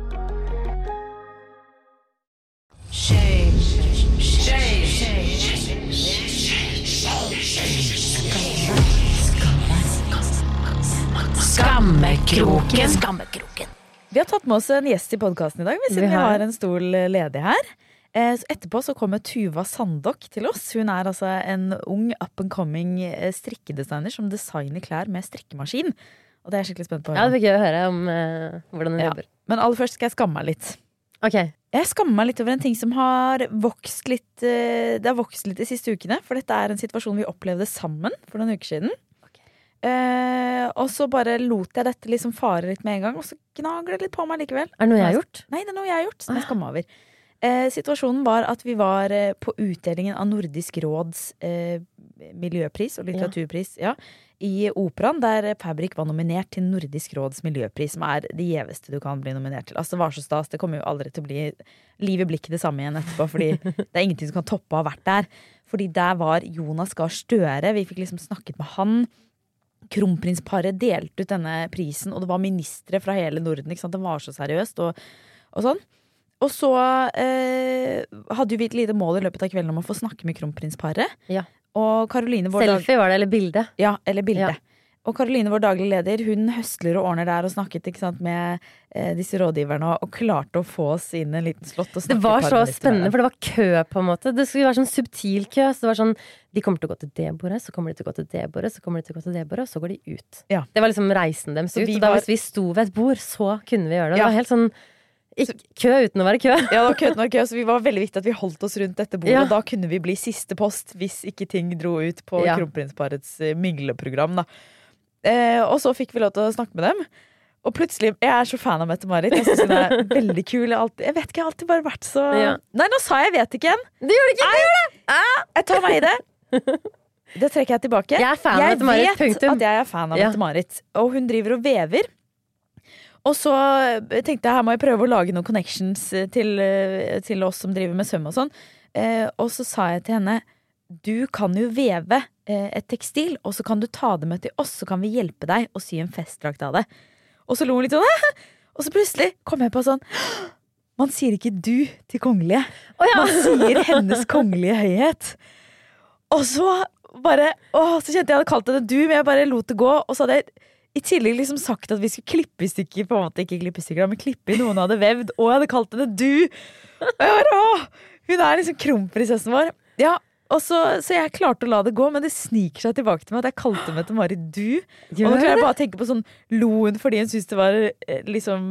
Skammekroken. Vi har tatt med oss en gjest i podkasten i dag, siden Vi vi har. har en stol ledig her. Eh, så Etterpå så kommer Tuva Sandok til oss. Hun er altså en ung up and coming eh, strikkedesigner som designer klær med strikkemaskin. Og det er jeg skikkelig spent på. Ja, det blir gøy å høre om uh, hvordan hun Ja. jobber. Men aller først skal jeg skamme meg litt. Ok. Jeg skammer meg litt over en ting som har vokst litt eh, Det har vokst litt de siste ukene. For dette er en situasjon vi opplevde sammen for noen uker siden. Eh, og så bare lot jeg dette liksom fare litt med en gang, og så gnager det litt på meg likevel. Er det noe jeg har gjort? Nei, det er noe jeg har gjort som jeg skammer meg over. Eh, situasjonen var at vi var eh, på utdelingen av Nordisk råds eh, miljøpris og litteraturpris ja, i Operaen, der Fabrik var nominert til Nordisk råds miljøpris, som er det gjeveste du kan bli nominert til. Altså, det var så stas. Det kommer jo aldri til å bli liv i blikket det samme igjen etterpå, fordi det er ingenting som kan toppe å ha vært der. Fordi der var Jonas Gahr Støre. Vi fikk liksom snakket med han. Kronprinsparet delte ut denne prisen, og det var ministre fra hele Norden. Ikke? Det var så seriøst og, og sånn. Og så eh, hadde jo vi et lite mål i løpet av kvelden om å få snakke med kronprinsparet. Ja. Og Caroline, vår Selfie var det, eller bilde? Ja, eller bilde. Ja. Og Karoline, vår daglig leder, hun høsler og ordner der og snakket sant, med eh, disse rådgiverne og, og klarte å få oss inn en liten slott og Det var så spennende, for det var kø, på en måte. Det skulle være sånn subtil kø. Så det var sånn De kommer til å gå til det bordet, så kommer de til å gå til det bordet, så kommer de til å gå til det bordet, og så går de ut. Ja. Det var liksom reisen deres ut. Og da var- hvis vi sto ved et bord, så kunne vi gjøre det. Ja. Det var helt sånn ikke, kø uten å være kø. Ja, det var kø, uten å være kø, så vi var veldig viktig at vi holdt oss rundt dette bordet. Ja. Da kunne vi bli siste post hvis ikke ting dro ut på Ja. kronprinsparets eh, mingleprogram. Da. Eh, og så fikk vi lov til å snakke med dem. Og plutselig, Jeg er så fan av Mette-Marit. Jeg synes hun er veldig kul. Jeg, alltid, jeg vet ikke, jeg har alltid bare vært så Ja. Nei, nå sa jeg 'vet ikke' igjen! Du gjør det ikke! Nei, Jeg tar meg i det. Det trekker jeg tilbake. Jeg er fan av Mette-Marit, vet at jeg er fan av. Mette-Marit. Og hun driver og vever. Og så tenkte jeg her må jeg prøve å lage noen connections eh, til, eh, til oss som driver med søm og sånn. Eh, og så sa jeg til henne du kan jo veve eh, et tekstil, og så kan du ta det med til oss, så kan vi hjelpe deg å sy en festdrakt av det. Og så lo hun litt sånn, og så plutselig kom jeg på sånn Man sier ikke du til kongelige. Man sier hennes kongelige høyhet. Og så bare Å, så kjente jeg hadde kalt henne du, men jeg bare lot det gå. Og så hadde jeg i tillegg liksom sagt at vi skulle klippe i stykker, på en måte ikke klippe i stykker, men klippe i noen hadde vevd, og jeg hadde kalt henne du. Å, hun er liksom kronprinsessen vår. Ja, og så, så jeg klarte å la det gå, men det sniker seg tilbake til meg at jeg kalte til Mari du. og nå Gjør klarer jeg bare å tenke på sånn Lo hun fordi hun syntes det var eh, liksom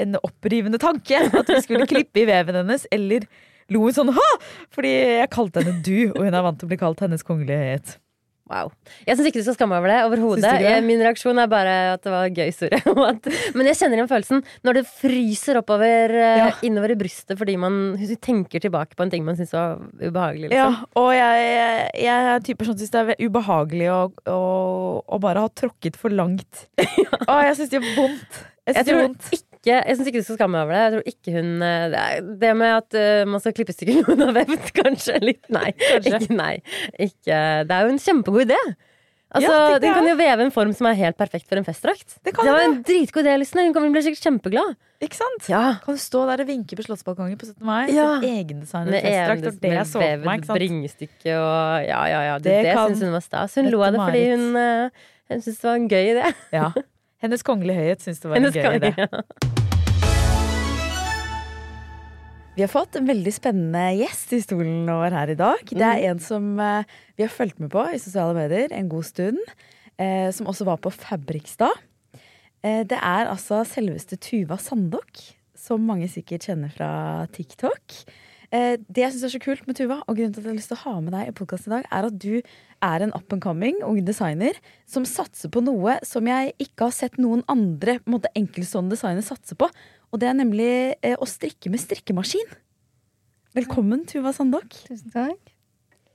en opprivende tanke at vi skulle klippe i veven hennes, eller lo hun sånn ha! Fordi jeg kalte henne du, og hun er vant til å bli kalt hennes kongelige høyhet. Wow. Jeg syns ikke du skal skamme over det overhodet. Jeg- Min reaksjon er bare at det var en gøy historie. Men jeg kjenner igjen følelsen når det fryser oppover ja. innover i brystet fordi man tenker tilbake på en ting man syns var ubehagelig. Ja, Liksom. og jeg, jeg, jeg er typer som syns det er ubehagelig å, å, å bare ha tråkket for langt. Å, jeg syns det gjør vondt. Jeg Jeg tror vondt. ikke Jeg syns ikke du skal skamme deg over det. Jeg tror ikke hun eh, Det, det med at uh, man skal klippe stykker noen har vevd, kanskje litt Nei. Ikke, nei. Ikke, det er jo en kjempegod idé. Altså, Ja, Den kan jo veve en form som er helt perfekt for en festdrakt. Det kan var det. en dritgod idé, Lysne. Hun å bli sikkert kjempeglad. Ikke sant? Ja. Kan du stå der og vinke på Slottsbalkongen på 17. mai? Ja. Egendesignet festdrakt, og det jeg så for meg. ikke sant? bringestykke og Ja, ja, ja. Det, Det det, syns hun var stas. Hun lo av det fordi hun, eh, hun syntes det var en gøy idé. Ja. Hennes kongelige høyhet syns det var Hennes en gøy idé. ja. Vi har fått en veldig spennende gjest i stolen vår her i dag. Det er en som eh, vi har fulgt med på i sosiale medier en god stund. eh, som også var på Fabrikstad. Eh, det er altså selveste Tuva Sandok, som mange sikkert kjenner fra TikTok. Eh, det jeg syns er så kult med Tuva, og grunnen til at jeg har lyst til å ha med deg i podkasten i dag, er at du er en up and coming ung designer som satser på noe som jeg ikke har sett noen andre på en måte, enkeltstående designere satse på. Og det er nemlig eh, å strikke med strikkemaskin. Velkommen, Tuva Sandok. Tusen takk.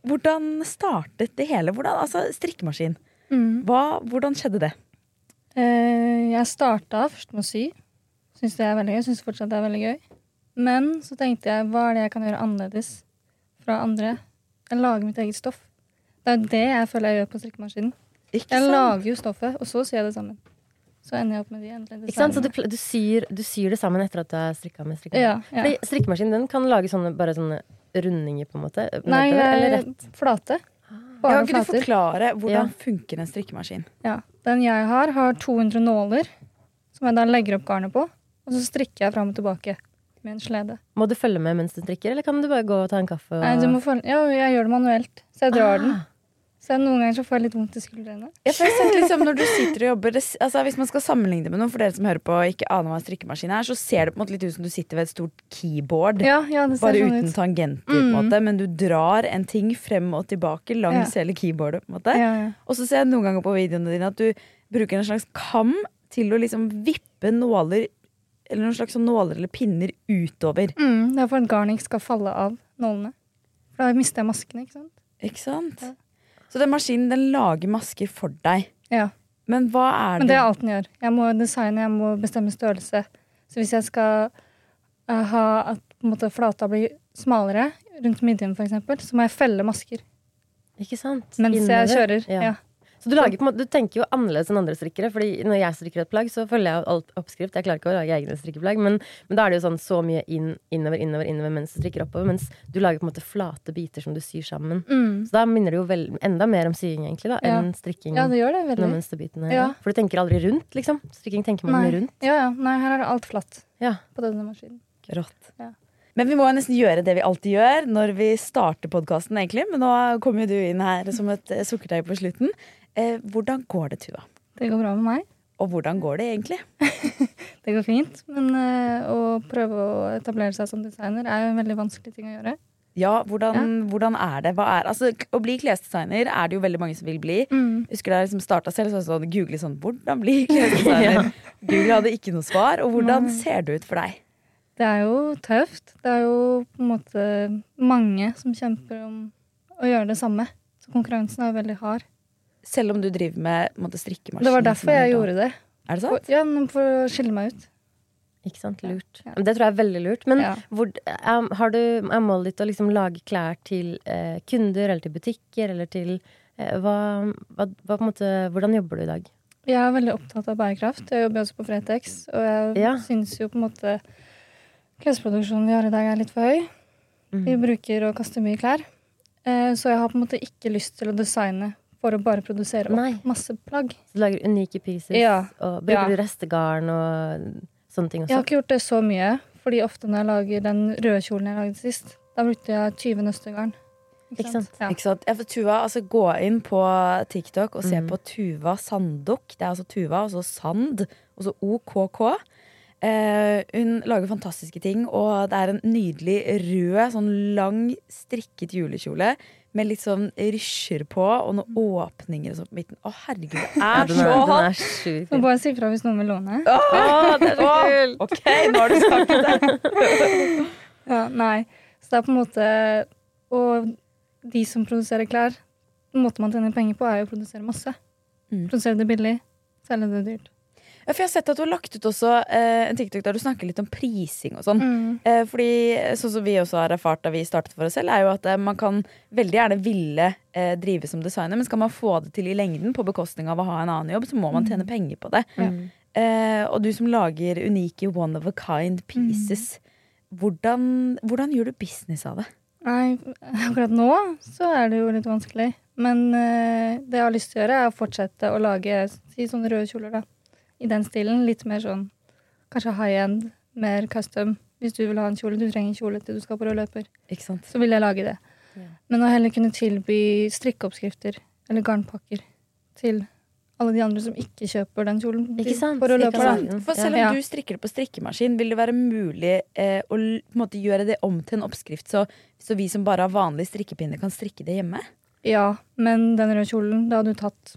Hvordan startet det hele? Hvordan, altså, strikkemaskin. Mm. Hva, hvordan skjedde det? Eh, jeg starta først med å sy. Syns det er veldig gøy. Syns fortsatt det er veldig gøy. Men så tenkte jeg hva er det jeg kan gjøre annerledes fra andre? Jeg lager mitt eget stoff. Det er det jeg føler jeg gjør på strikkemaskinen. Ikke jeg lager jo stoffet, og så syr jeg det sammen. Så ender jeg opp med de Ikke sant? Så du, du, syr, du syr det sammen etter at du har strikka med strikkemaskinen? Ja, ja. Fordi strikkemaskinen den kan lage sånne, bare sånne rundinger, på en måte? Nei, nedover, eller flate. Ja, Bare kan ikke du forklare hvordan Ja. funker en strikkemaskin? Ja. Den jeg har, har 200 nåler, som jeg da legger opp garnet på. Og så strikker jeg fram og tilbake med en slede. Må du følge med mens du strikker, eller kan du bare gå og ta en kaffe? Og... Nei, du må følge, ja, jeg gjør det manuelt, så jeg drar Ah. den. Så jeg, noen ganger så får jeg litt vondt i skuldrene. Ja, for jeg liksom Når du sitter og jobber det, altså Hvis man skal sammenligne det med noen, for dere som hører på og ikke aner hva en strikkemaskin er, så ser det på en måte litt ut som du sitter ved et stort keyboard. Ja, ja, det ser bare sånn uten ut. tangenter, på en Mm. måte. Men du drar en ting frem og tilbake langs Ja. hele keyboardet. på en måte Ja, ja. Og så ser jeg noen ganger på videoene dine at du bruker en slags kam til å liksom vippe nåler eller noen slags sånn nåler eller pinner utover. Mm, det er for at garnet ikke skal falle av nålene. For da mister jeg maskene, ikke sant? Ikke sant? Så den maskinen den lager masker for deg. Ja. Men hva er Men det er alt den gjør. Jeg må designe, jeg må bestemme størrelse. Så hvis jeg skal eh, ha at på en måte, flata blir smalere, rundt midjen f.eks., så må jeg felle masker. Ikke sant? Mens jeg kjører. kjører. Ja. Så du, lager måte, du tenker jo annerledes enn andre strikkere. Fordi når jeg strikker et plagg, så følger jeg alt oppskrift. Jeg klarer ikke å lage egne strikkeplagg, men, men da er det jo sånn så mye inn, innover, innover, innover mens du strikker oppover. Mens du lager på en måte flate biter som du syr sammen. Mm. Så da minner det jo vel, enda mer om sying, egentlig, da, Ja. enn strikking. Ja, det gjør det veldig. Når mønsterbitene Ja. For du tenker aldri rundt, liksom. Strikking tenker man Nei. rundt. Ja, ja. Nei, her er det alt flatt Ja. på denne maskinen. Rått. Ja. Men vi må jo nesten gjøre det vi alltid gjør når vi starter podkasten, egentlig. Men nå kommer jo du inn her som et sukkertøy på slutten. Eh, hvordan går det, Tuva? Det går bra med meg. Og hvordan går det egentlig? Det går fint, men eh, å prøve å etablere seg som designer er jo en veldig vanskelig ting å gjøre. Ja, hvordan, hvordan er det? Er, altså, å bli klesdesigner er det jo veldig mange som vil bli. Mm. Husker da jeg liksom starta selv, så sånn, google sånn Hvordan bli klesdesigner? Google hadde ikke noe svar. Og hvordan Nei. ser det ut for deg? Det er jo tøft. Det er jo på en måte mange som kjemper om å gjøre det samme. Så konkurransen er veldig hard. Selv om du driver med på strikkemaskin? Det var derfor er jeg gjorde det. Er det sant? For, ja, for å skille meg ut. Ikke sant? Lurt. Ja. Det tror jeg er veldig lurt. Men hvor, er, har du, er målet ditt å liksom lage klær til eh, kunder, eller til butikker, eller til eh, hva, hva, hva på en måte, Hvordan jobber du i dag? Jeg er veldig opptatt av bærekraft. Jeg jobber også på Fretex, og jeg Ja. syns jo på en måte klesproduksjonen vi har i dag, er litt for høy. Mm. Vi bruker og kaster mye klær. Eh, så jeg har på en måte ikke lyst til å designe for å bare produsere opp masse plagg. Så du lager unike pieces? Ja. Og bruker Ja. du restegarn og sånne ting også? Jeg har ikke gjort det så mye, fordi ofte når jeg lager den røde kjolen jeg lagde sist, da brukte jeg 20 nøstegarn. Ikke sant? Ja. Ikke sant? Ja, for Tuva, altså Gå inn på TikTok og se Mm. på Tuva Sandok. Det er altså Tuva, og så Sand, og så OKK. Eh, hun lager fantastiske ting, og det er en nydelig rød, sånn lang, strikket julekjole. Med litt sånn rysjer på, og noen åpninger og sånn på midten. Å, herregud, det Ja, er den så er- den hot! Må bare si fra hvis noen vil låne. Åh, det er så kult! Ok, nå har du sagt det. ja, nei. Så det er på en måte Og de som produserer klær, måten man tjener penger på, er jo å produsere masse. Mm. Produsere det billig, selge det dyrt. Ja, for jeg har sett at du har lagt ut også eh, en TikTok der du snakker litt om prising og sånn. Mm. Eh, fordi sånn som vi også har erfart da vi startet for oss selv, er jo at eh, man kan veldig gjerne ville eh, drive som designer, men skal man få det til i lengden på bekostning av å ha en annen jobb, så må man tjene penger på det. Mm. Eh, og du som lager unike one of a kind pieces, hvordan, hvordan gjør du business av det? Nei, akkurat nå så er det jo litt vanskelig. Men eh, det jeg har lyst til å gjøre, er å fortsette å lage si sånne røde kjoler, da. I den stilen. Litt mer sånn kanskje high end, mer custom. Hvis du vil ha en kjole, du trenger en kjole til du skal på rød løper, så vil jeg lage det. Men å heller kunne tilby strikkeoppskrifter eller garnpakker til alle de andre som ikke kjøper den kjolen Ikke sant? på løpe, Ikke sant? For selv om Ja. du strikker det på strikkemaskin, vil det være mulig eh, å måte gjøre det om til en oppskrift, så, så vi som bare har vanlig strikkepinne, kan strikke det hjemme? Ja, men den røde kjolen, da hadde du tatt,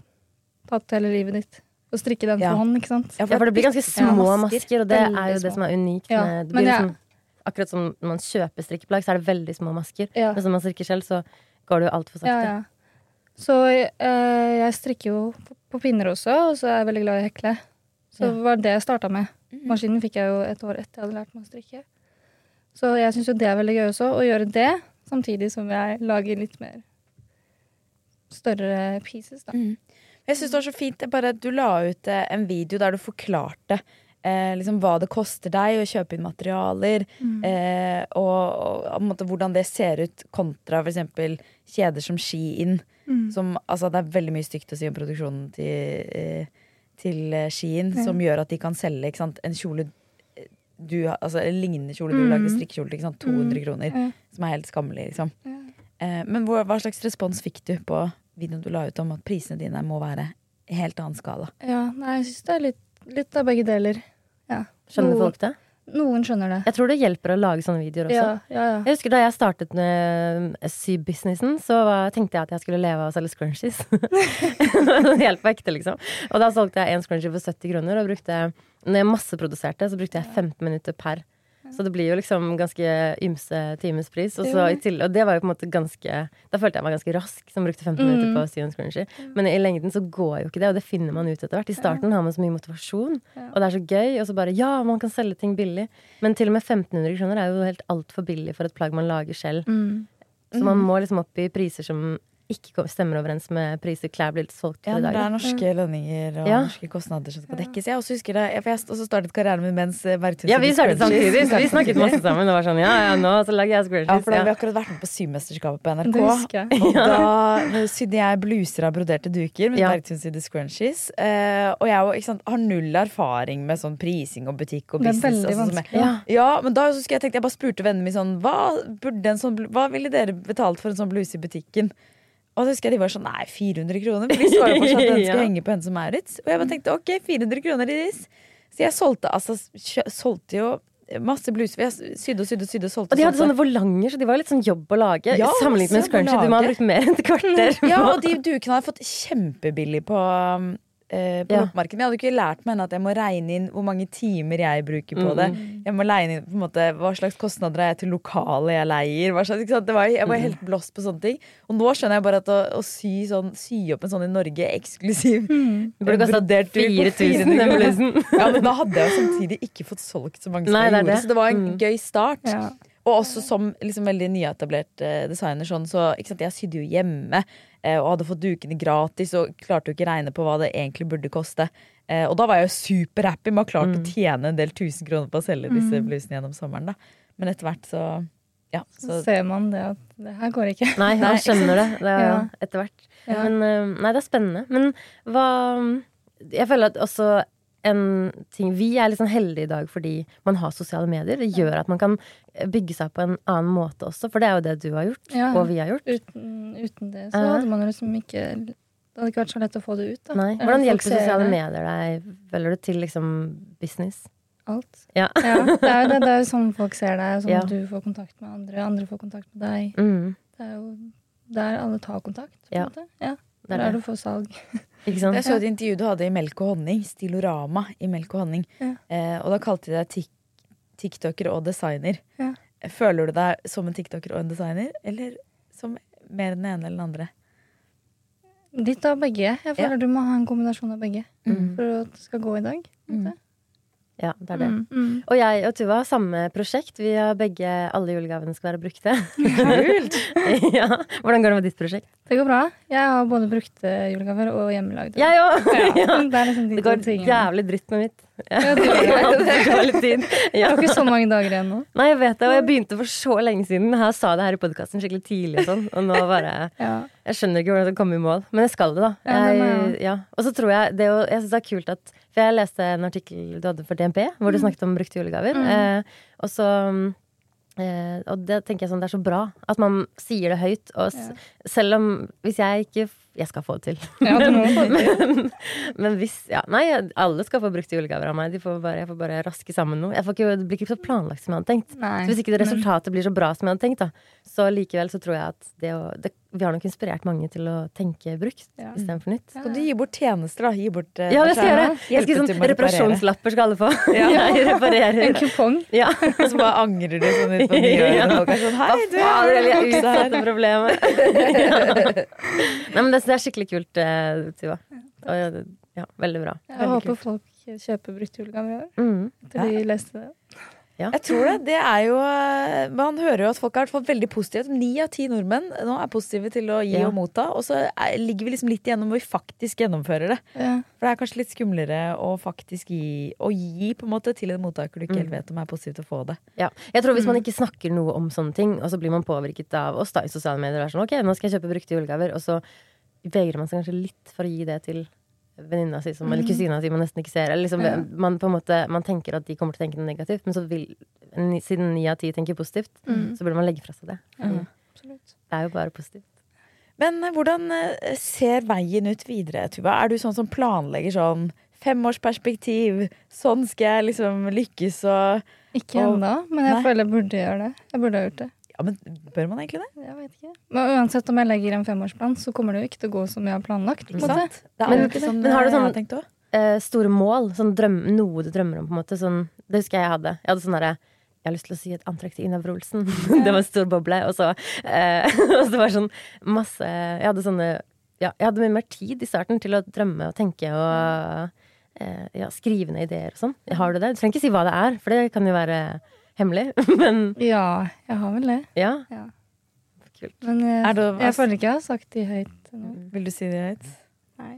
tatt hele livet ditt. Og strikke den Ja. for hånd, ikke sant? Ja, for det blir ganske små masker, og det er jo det som er unikt. Ja, Med, det blir liksom, akkurat som når man kjøper strikkeplagg, så er det veldig små masker. Ja. Men som man strikker selv, så går det jo altfor sakte. Ja, ja. Så øh, jeg strikker jo på, på pinner også, og så er jeg veldig glad i å hekle. Så Ja. det var det jeg starta med. Maskinen fikk jeg jo et år etter jeg hadde lært meg å strikke. Så jeg syns jo det er veldig gøy også, å gjøre det samtidig som jeg lager litt mer større pieces, da. Jeg synes det var så fint bare du la ut eh, en video der du forklarte eh, liksom hva det koster deg å kjøpe inn materialer, Mm. eh, og, og måte, hvordan det ser ut kontra f.eks. kjeder som Shein. Mm. Som, altså, det er veldig mye stygt å si om produksjonen til, eh, til eh, Shein, Ja. som gjør at de kan selge en kjole eh, du, altså, en lignende kjole du Mm. lagde strikkekjole til 200 Mm. kroner. Ja. Som er helt skammelig, liksom. Eh, men hva, hva slags respons fikk du på videoen du la ut om at prisene dine må være i helt annen skala? Ja, nei, jeg syns det er litt, litt av begge deler. Ja. Skjønner Noe- folk det? Noen skjønner det. Jeg tror det hjelper å lage sånne videoer også. Ja, ja, ja. Jeg husker Da jeg startet med sybusinessen, så tenkte jeg at jeg skulle leve av å selge scrunchies. Helt på ekte, liksom. Og da solgte jeg én scrunchie for 70 kroner, og brukte når jeg masseproduserte, så brukte jeg 15 minutter per. Så det blir jo liksom ganske ymse timespris. Og, så til, og det var jo på en måte ganske Da følte jeg meg ganske rask som brukte 15 minutter Mm. på å Scrunchy. Men i lengden så går jo ikke det, og det finner man ut etter hvert. I starten har man så mye motivasjon, og det er så gøy, og så bare ja, man kan selge ting billig. Men til og med 1500 kroner er jo helt altfor billig for et plagg man lager selv. Mm. Så man må liksom opp i priser som ikke stemmer overens med priser klær blir solgt Ja, for i når dag. det er norske lønninger og Ja. norske kostnader som skal dekkes. Jeg også husker det, jeg startet karrieren min mens eh, Bergtun Ja, vi startet samtidig, så vi snakket masse sammen. Og var sånn, ja, ja, nå så lager jeg scrunchies. Ja, for da hadde vi akkurat vært med på Symesterskapet på NRK. Det. Og da sydde jeg bluser av broderte duker, med Ja. Bergtun sydde scrunchies. Uh, og jeg ikke sant, har null erfaring med sånn prising og butikk og business. Det er veldig altså, som jeg- vanskelig. Ja. Ja, men da husker jeg, tenkte, jeg bare spurte vennene mine sånn hva, burde en sånn, hva ville dere betalt for en sånn bluse i butikken? Og så husker jeg de var sånn nei, 400 kroner. For så jo fortsatt at den skulle henge på henne som Maurits. Og jeg bare tenkte ok, 400 kroner i ris. Så jeg solgte altså solgte jo masse bluser. Jeg sydde og sydde og sydde. Solgte, Og de hadde sånne volanger, så de var litt sånn jobb å lage. Ja, Sammenlignet med en scrunchie. Du må ha brukt mer enn et kvarter. Ja, og de dukene hadde jeg fått kjempebillig på, um, eh, på Ja. loppemarkedet. Men jeg hadde ikke lært meg ennå at jeg må regne inn hvor mange timer jeg bruker på Mm. det. Jeg må regne inn på en måte, hva slags kostnader har jeg til lokalet jeg leier. Slags, var, jeg var Mm. helt blåst på sånne ting. Og nå skjønner jeg bare at å, å sy, sånn, sy opp en sånn i Norge eksklusiv Du burde kasta brodert duk på 4000 400 den blusen. Ja, men da hadde jeg jo samtidig ikke fått solgt så mange som Nei, jeg gjorde. det. Så det var en Mm. gøy start. Ja. Og også som liksom veldig nyetablert eh, designer, sånn, så ikke sant, jeg sydde jo hjemme. Eh, og hadde fått dukene gratis og klarte jo ikke regne på hva det egentlig burde koste. Eh, og da var jeg jo superhappy med å ha klart Mm. å tjene en del tusen kroner på å selge disse Mm. blusene gjennom sommeren. da Men etter hvert så Ja. Så Så, ser man det at det her går ikke. Nei, man skjønner det, det Ja. etter hvert. Ja. Men eh, nei, det er spennende. Men hva Jeg føler at også en ting Vi er litt sånn heldige i dag fordi man har sosiale medier. Det gjør at man kan bygge seg på en annen måte også, for det er jo det du har gjort, Ja. og vi har gjort. Uten, uten det så hadde man liksom ikke Det hadde ikke vært så lett å få det ut. Da. Nei. Hvordan hjelper sosiale det. medier deg, Følger du, til liksom business? Alt. Ja. Ja, det er jo det. Det er jo sånn folk ser deg, sånn Ja. du får kontakt med andre, andre får kontakt med deg. Mm. Det er jo der alle tar kontakt. På Ja. en måte. ja. Der er det. du får salg. Jeg så et intervju du hadde i Melk og honning. Stilorama i Melk og honning. Ja. Eh, og da kalte de deg tik tiktoker og designer. Ja. Føler du deg som en tiktoker og en designer, eller som mer den ene eller den andre? Litt av begge. Jeg føler du må ha en kombinasjon av begge Mm. for at det skal gå i dag. måte. Ja, det er det. Mm, mm. Og jeg og Tuva har samme prosjekt. Vi har begge Alle julegavene skal være brukte. Kult! ja. Hvordan går det med ditt prosjekt? Det går bra. Jeg har både brukte julegaver og hjemmelagde. Jeg òg! Ja, det er liksom de Det går jævlig dritt med mitt. Ja, det går litt tid. Det var ikke så mange dager igjen nå. Nei, jeg vet det, og jeg begynte for så lenge siden. Jeg sa det her i podkasten skikkelig tidlig og sånn, og nå bare Ja. Jeg skjønner ikke hvordan jeg skal komme i mål, men jeg skal det, da. Ja, jeg ja. Og så tror jeg det Jeg syns det er kult at For jeg leste en artikkel du hadde for DNP, hvor du Mm. snakket om brukte julegaver. Mm. Eh, og så eh, Og det tenker jeg sånn, det er så bra at man sier det høyt. Og s selv om Hvis jeg ikke Jeg skal få det til. Ja, det må få det til. men, hvis Ja, nei, alle skal få brukte julegaver av meg. De får bare, jeg får bare raske sammen noe. Jeg får ikke, det blir ikke så planlagt som jeg hadde tenkt. Nei, Så hvis ikke men- resultatet blir så bra som jeg hadde tenkt, da, så likevel så tror jeg at det å det, Vi har nok inspirert mange til å tenke brukt Ja. istedenfor nytt. Skal du gi bort tjenester, da? Gi bort uh, Ja, det skal jeg gjøre. Jeg skal sånn reparasjonslapper skal alle få. Ja. Jeg reparerer. En kupong. Ja. Og så bare angrer du sånn ut på nye og er sånn, Hei, Hva du, faen, eller du jeg her?» utsatte problemet. Nei, men det, det er skikkelig kult, uh, Tuva. Og, ja, veldig bra. Jeg Veldig håper kult. folk kjøper brukt julegaver i år. Mm. Etter de leste det. Ja. Jeg tror det. Det er jo eh, Man hører jo at folk har vært veldig positive. Ni av ti nordmenn nå er positive til å gi Ja. og motta. Og så er, ligger vi liksom litt igjennom hvor vi faktisk gjennomfører det. Ja. For det er kanskje litt skumlere å faktisk gi, å gi på en måte til en mottaker du ikke helt Mm. vet om er positiv til å få det. Ja. Jeg tror Hvis Mm. man ikke snakker noe om sånne ting, og så blir man påvirket av oss da i sosiale medier, og er sånn, ok, nå skal jeg kjøpe brukte julegaver, og så vegrer man seg kanskje litt for å gi det til venninna si, som, eller Mm. kusina si man nesten ikke ser. Eller liksom, Ja. man, på en måte, man tenker at de kommer til å tenke noe negativt, men så vil, siden ni av ti tenker positivt, Mm. så burde man legge fra seg det. Fordi Det er jo bare positivt. Men eh, hvordan eh, ser veien ut videre, Tuva? Er du sånn som planlegger sånn femårsperspektiv. Sånn skal jeg liksom lykkes og Ikke og- ennå, men jeg Nei. føler jeg burde gjøre det. Jeg burde ha gjort det. Ja, men Bør man egentlig det? Jeg vet ikke. Men uansett om jeg legger en femårsplan, så kommer det jo ikke til å gå som jeg har planlagt. på. Sant? Det er Men, sånn men har du sånne har sånn tenkt eh, store mål? Sånn drøm, noe du drømmer om, på en måte? Sånn, det husker jeg jeg hadde. Jeg hadde sånn derre jeg har lyst til å si et antrekk til Ina Wroldsen. det var en stor boble. Og så, eh, og så var det sånn masse Jeg hadde sånne Ja, jeg hadde mye mer tid i starten til å drømme og tenke og eh, ja, skrive ned ideer og sånn. Har du det? Du trenger ikke si hva det er, for det kan jo være hemmelig. Men Ja, jeg har vel det. ja. Ja. Kult. Men jeg, Er det- jeg føler ikke jeg har sagt de høyt ennå. Vil du si det høyt? Nei.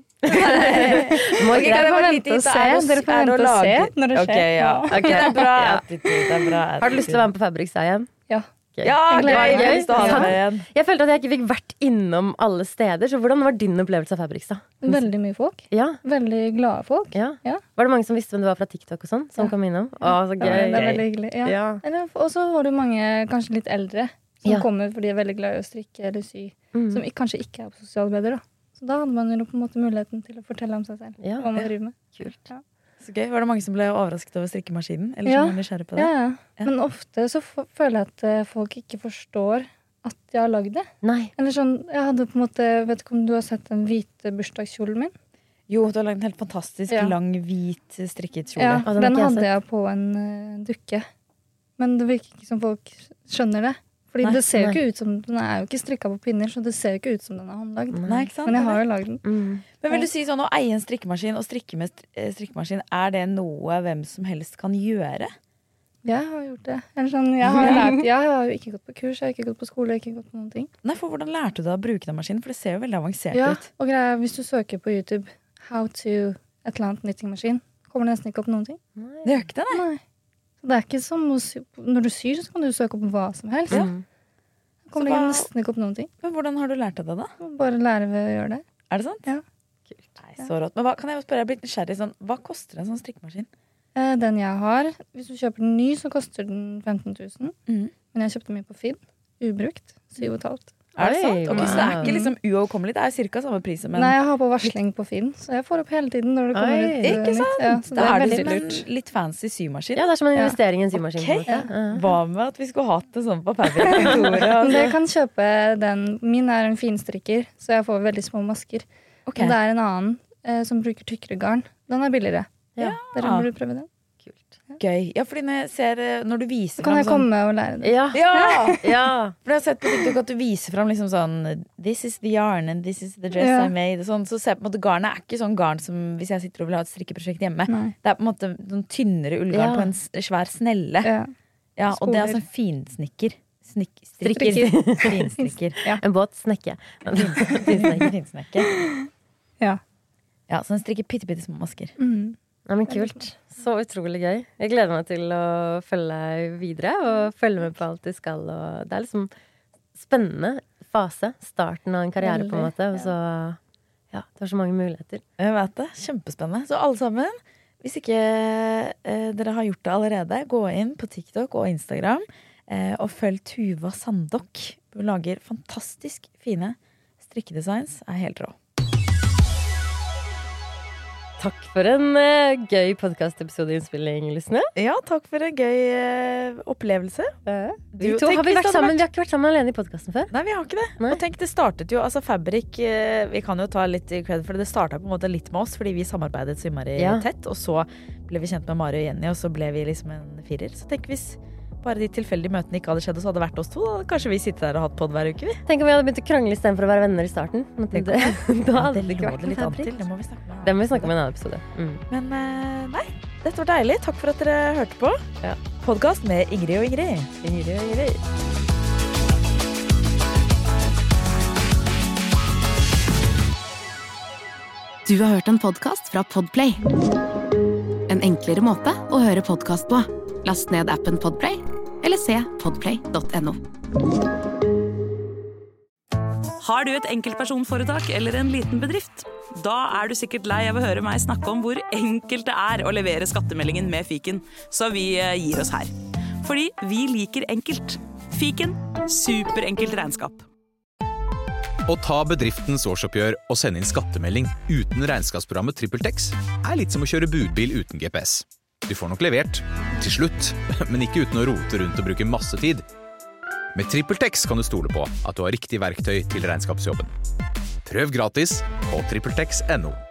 Må Ok, kan jeg Dere bare vente og se. Er Dere får vente og se når det skjer. Ok, ja. Ok, det er bra attitude. Det er bra Har du lyst til å være med på Fabrikstad igjen? Ja. Gøy. Ja, gøy! Jeg følte at jeg ikke fikk vært innom alle steder. Så hvordan var din opplevelse av Fabrikstad? Veldig mye folk. Ja, Veldig glade folk. ja. Ja. Var det mange som visste hvem du var fra TikTok og sånn? Som Ja. kom innom? Å, så Ja, gøy. det er veldig hyggelig. Ja. Ja. Og så var det mange kanskje litt eldre som Ja. kommer fordi de er veldig glad i å strikke eller sy. Mm. Som kanskje ikke er på sosiale medier. Da. Så da hadde man jo på en måte muligheten til å fortelle om seg selv. Ja. Hva man driver med. Kult. Så gøy. Var det mange som ble overrasket over strikkemaskinen? Eller Ja. som var nysgjerrig på det? Ja, ja. Ja. Men ofte så f føler jeg at eh, folk ikke forstår at jeg har lagd det. Nei. Eller sånn, jeg hadde på en måte Vet ikke om du har sett den hvite bursdagskjolen min? Jo, du har lagd en helt fantastisk Ja. lang, hvit strikket kjole. Ja, den den jeg hadde jeg på en uh, dukke. Men det virker ikke som folk skjønner det. Fordi Nei, det ser jo ikke ut som Den er jo ikke strikka på pinner, så det ser jo ikke ut som den er håndlagd. Nei, ikke sant? Men jeg har jo lagd den. Mm. Men vil du si sånn å eie en strikkemaskin og strikke med eh, strikkemaskin, er det noe hvem som helst kan gjøre? Jeg har gjort det. Eller sånn, jeg, har lært, jeg har jo ikke gått på kurs, jeg har ikke gått på skole, jeg har ikke gått på noen ting. Nei, for Hvordan lærte du deg å bruke den maskinen? For det ser jo veldig avansert Ja, ut. og greia, Hvis du søker på YouTube 'how to et eller annet knittingmaskin', kommer det nesten ikke opp noen ting. Nei. Det gjør ikke det, nei. Nei. Så det er ikke som å sy Når du syr, så kan du søke opp hva som helst. Ja. Kommer Så hva- nesten ikke opp noen ting. Men hvordan har du lært deg det, da? Bare lære ved å gjøre det. Er det sant? Ja. Nei, så rått. Men hva, kan jeg spørre, jeg er blitt nysgjerrig sånn, hva koster en sånn strikkemaskin? Eh, Den jeg har, hvis du kjøper den ny, så koster den 15 000. Mm. Men jeg kjøpte mye på Finn. Ubrukt. 7,5. Er det sant? Okay, så det er ikke liksom uoverkommelig, det er ca. samme pris som en Nei, jeg har på varsling på Finn, så jeg får opp hele tiden når det kommer Oi. ut. eh, Ikke sant? Ja, det da er er det veldig som en lurt. litt fancy symaskin. Ja, det er som en investering i en symaskin. Okay. Hva med at vi skulle hatt det sånn på Fabric-kontoret? Men Altså? kan kjøpe den. Min er en finstrikker, så jeg får veldig små masker. Okay. Men det er en annen eh, som bruker tykkere garn. Den er billigere. Ja. Dere burde prøve den. Gøy. Ja, fordi når jeg ser eh, Når du viser Så kan jeg sånn komme og lære det. Ja. Ja! ja. For jeg har sett på TikTok at du viser fram liksom sånn This is the yarn and this is the dress Ja. I made. Sånn, så ser jeg på en måte Garnet er ikke sånn garn som hvis jeg sitter og vil ha et strikkeprosjekt hjemme. Nei. Det er på en måte sånn tynnere ullgarn Ja. på en svær snelle. Ja. Ja, og det er altså sånn finsnikker. Snik Strikker. Finsnikker. Ja. En båt snekke. Finsnekke. Finsnekke. Ja. Ja, så den strikker bitte, bitte små masker. Mm. Ja, men kult. Så utrolig gøy. Jeg gleder meg til å følge deg videre og følge med på alt du skal. Og det er liksom spennende fase. Starten av en karriere, på en måte. Og så ja, det har så mange muligheter. Jeg vet det. Kjempespennende. Så alle sammen, hvis ikke eh, dere har gjort det allerede, gå inn på TikTok og Instagram eh, og følg Tuva Sandok. Hun lager fantastisk fine strikkedesigns. Er helt rå. Takk for en uh, gøy podkastepisodeinnspilling, Lysne. Ja, takk for en gøy uh, opplevelse. Vi Du, to har vi sammen, vi har ikke vært sammen alene i podkasten før. Nei, vi har ikke det. Nei. Og tenk, det startet jo, altså Fabrik eh, Vi kan jo ta litt cred for det. Det starta på en måte litt med oss, fordi vi samarbeidet så innmari Ja. tett. Og så ble vi kjent med Mari og Jenny, og så ble vi liksom en firer. Så tenk hvis bare de tilfeldige møtene ikke hadde skjedd, og så hadde det vært oss to. Da kanskje vi sitter der og hatt pod hver uke, vi. Tenk om vi hadde begynt å krangle istedenfor å være venner i starten. Men Det det, da hadde det det ikke vært litt an til. Det må vi snakke om. Det må vi snakke om i en annen episode. Mm. Men eh, nei, dette var deilig. Takk for at dere hørte på. Ja. Podkast med Ingrid og Ingrid. Ingrid og Ingrid. Du har hørt en podkast fra Podplay. En enklere måte å høre podkast på. Last ned appen Podplay, eller se podplay.no. Har du et enkeltpersonforetak eller en liten bedrift? Da er du sikkert lei av å høre meg snakke om hvor enkelt det er å levere skattemeldingen med fiken, så vi eh, gir oss her. Fordi vi liker enkelt. Fiken superenkelt regnskap. Å ta bedriftens årsoppgjør og sende inn skattemelding uten regnskapsprogrammet TrippelTex er litt som å kjøre budbil uten GPS. Du får nok levert, til slutt, men ikke uten å rote rundt og bruke masse tid. Med TrippelTex kan du stole på at du har riktig verktøy til regnskapsjobben. Prøv gratis på TrippelTex.no.